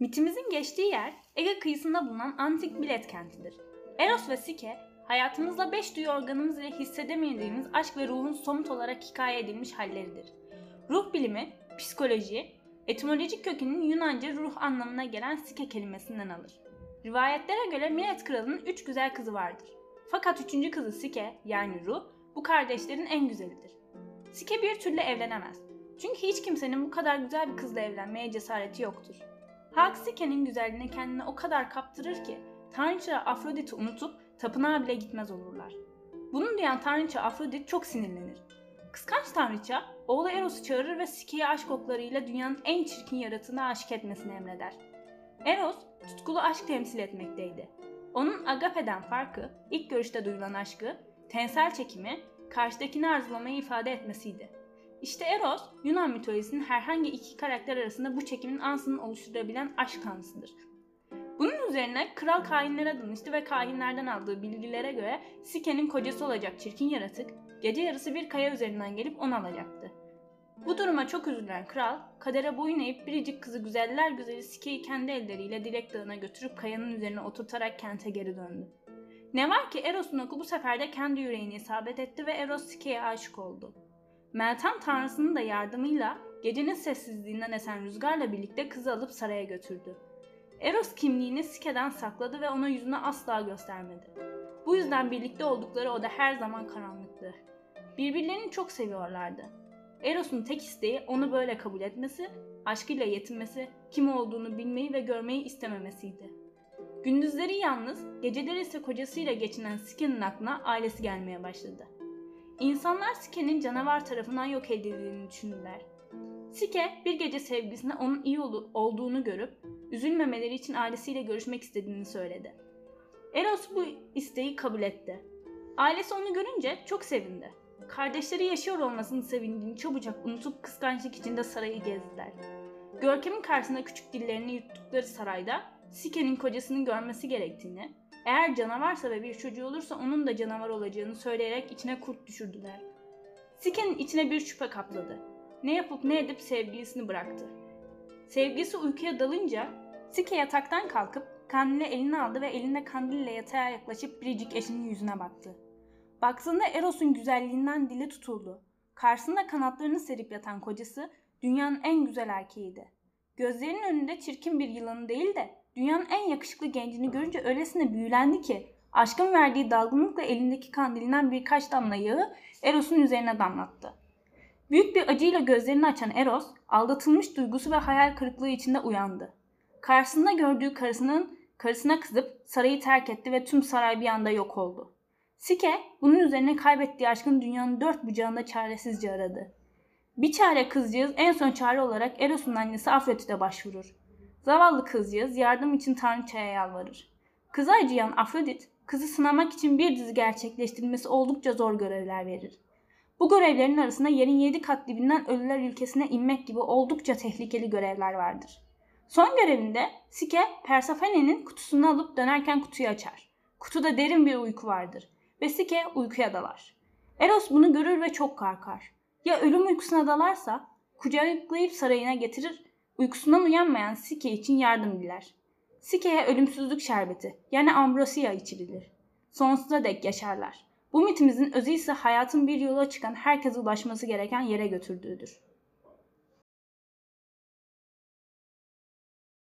Mitimizin geçtiği yer Ege kıyısında bulunan antik Milet kentidir. Eros ve Sike, hayatımızda beş duyu organımız ile hissedemediğimiz aşk ve ruhun somut olarak hikaye edilmiş halleridir. Ruh bilimi, psikoloji, etimolojik kökeninin Yunanca ruh anlamına gelen Sike kelimesinden alır. Rivayetlere göre Milet kralının üç güzel kızı vardır. Fakat üçüncü kızı Sike yani Ruh bu kardeşlerin en güzelidir. Sike bir türlü evlenemez. Çünkü hiç kimsenin bu kadar güzel bir kızla evlenmeye cesareti yoktur. Halk Sike'nin güzelliğine kendini o kadar kaptırır ki Tanrıça Afrodit'i unutup tapınağa bile gitmez olurlar. Bunu duyan Tanrıça Afrodit çok sinirlenir. Kıskanç Tanrıça oğlu Eros'u çağırır ve Sike'yi aşk oklarıyla dünyanın en çirkin yaratığına aşık etmesini emreder. Eros tutkulu aşk temsil etmekteydi. Onun Agape'den farkı, ilk görüşte duyulan aşkı, tensel çekimi, karşıdakini arzulamayı ifade etmesiydi. İşte Eros, Yunan mitolojisinin herhangi iki karakter arasında bu çekimin ansını oluşturabilen aşk tanrısıdır. Bunun üzerine kral kahinlere danıştı ve kahinlerden aldığı bilgilere göre Sike'nin kocası olacak çirkin yaratık, gece yarısı bir kaya üzerinden gelip onu alacaktı. Bu duruma çok üzülen kral, kadere boyun eğip biricik kızı güzeller güzeli Sike'yi kendi elleriyle Dilek Dağı'na götürüp kayanın üzerine oturtarak kente geri döndü. Ne var ki Eros'un oku bu sefer de kendi yüreğini isabet etti ve Eros Sike'ye aşık oldu. Meltem tanrısının da yardımıyla gecenin sessizliğinden esen rüzgarla birlikte kızı alıp saraya götürdü. Eros kimliğini Sike'den sakladı ve ona yüzünü asla göstermedi. Bu yüzden birlikte oldukları oda her zaman karanlıktı. Birbirlerini çok seviyorlardı. Eros'un tek isteği onu böyle kabul etmesi, aşkıyla yetinmesi, kim olduğunu bilmeyi ve görmeyi istememesiydi. Gündüzleri yalnız, geceleri ise kocasıyla geçinen Sike'nin aklına ailesi gelmeye başladı. İnsanlar Sike'nin canavar tarafından yok edildiğini düşündüler. Sike bir gece sevgilisine onun iyi olduğunu görüp üzülmemeleri için ailesiyle görüşmek istediğini söyledi. Eros bu isteği kabul etti. Ailesi onu görünce çok sevindi. Kardeşleri yaşıyor olmasının sevincini çabucak unutup kıskançlık içinde sarayı gezdiler. Görkem'in karşısında küçük dillerini yuttukları sarayda Sike'nin kocasını görmesi gerektiğini, eğer canavarsa ve bir çocuğu olursa onun da canavar olacağını söyleyerek içine kurt düşürdüler. Sike'nin içine bir şüphe kapladı. Ne yapıp ne edip sevgilisini bıraktı. Sevgilisi uykuya dalınca Sike yataktan kalkıp kandili eline aldı ve elinde kandille yatağa yaklaşıp biricik eşinin yüzüne baktı. Baktığında Eros'un güzelliğinden dili tutuldu. Karşısında kanatlarını serip yatan kocası dünyanın en güzel erkeğiydi. Gözlerinin önünde çirkin bir yılanı değil de dünyanın en yakışıklı gencini görünce öylesine büyülendi ki aşkın verdiği dalgınlıkla elindeki kandilinden birkaç damla yağı Eros'un üzerine damlattı. Büyük bir acıyla gözlerini açan Eros, aldatılmış duygusu ve hayal kırıklığı içinde uyandı. Karşısında gördüğü karısının karısına kızıp sarayı terk etti ve tüm saray bir anda yok oldu. Sike bunun üzerine kaybettiği aşkın dünyanın dört bucağında çaresizce aradı. Bir çare kızcağız en son çare olarak Eros'un annesi Afrodit'e başvurur. Zavallı kızcağız yardım için Tanrıça'ya yalvarır. Kızı acıyan Afrodit, kızı sınamak için bir dizi gerçekleştirilmesi oldukça zor görevler verir. Bu görevlerin arasında yerin yedi kat dibinden ölüler ülkesine inmek gibi oldukça tehlikeli görevler vardır. Son görevinde Sike, Persephone'nin kutusunu alıp dönerken kutuyu açar. Kutuda derin bir uyku vardır ve Sike uykuya dalar. Eros bunu görür ve çok korkar. Ya ölüm uykusuna dalarsa kucaklayıp sarayına getirir, uykusundan uyanmayan Sike için yardım diler. Sike'ye ölümsüzlük şerbeti yani ambrosia içirilir. Sonsuza dek yaşarlar. Bu mitimizin özü ise hayatın bir yola çıkan herkese ulaşması gereken yere götürdüğüdür.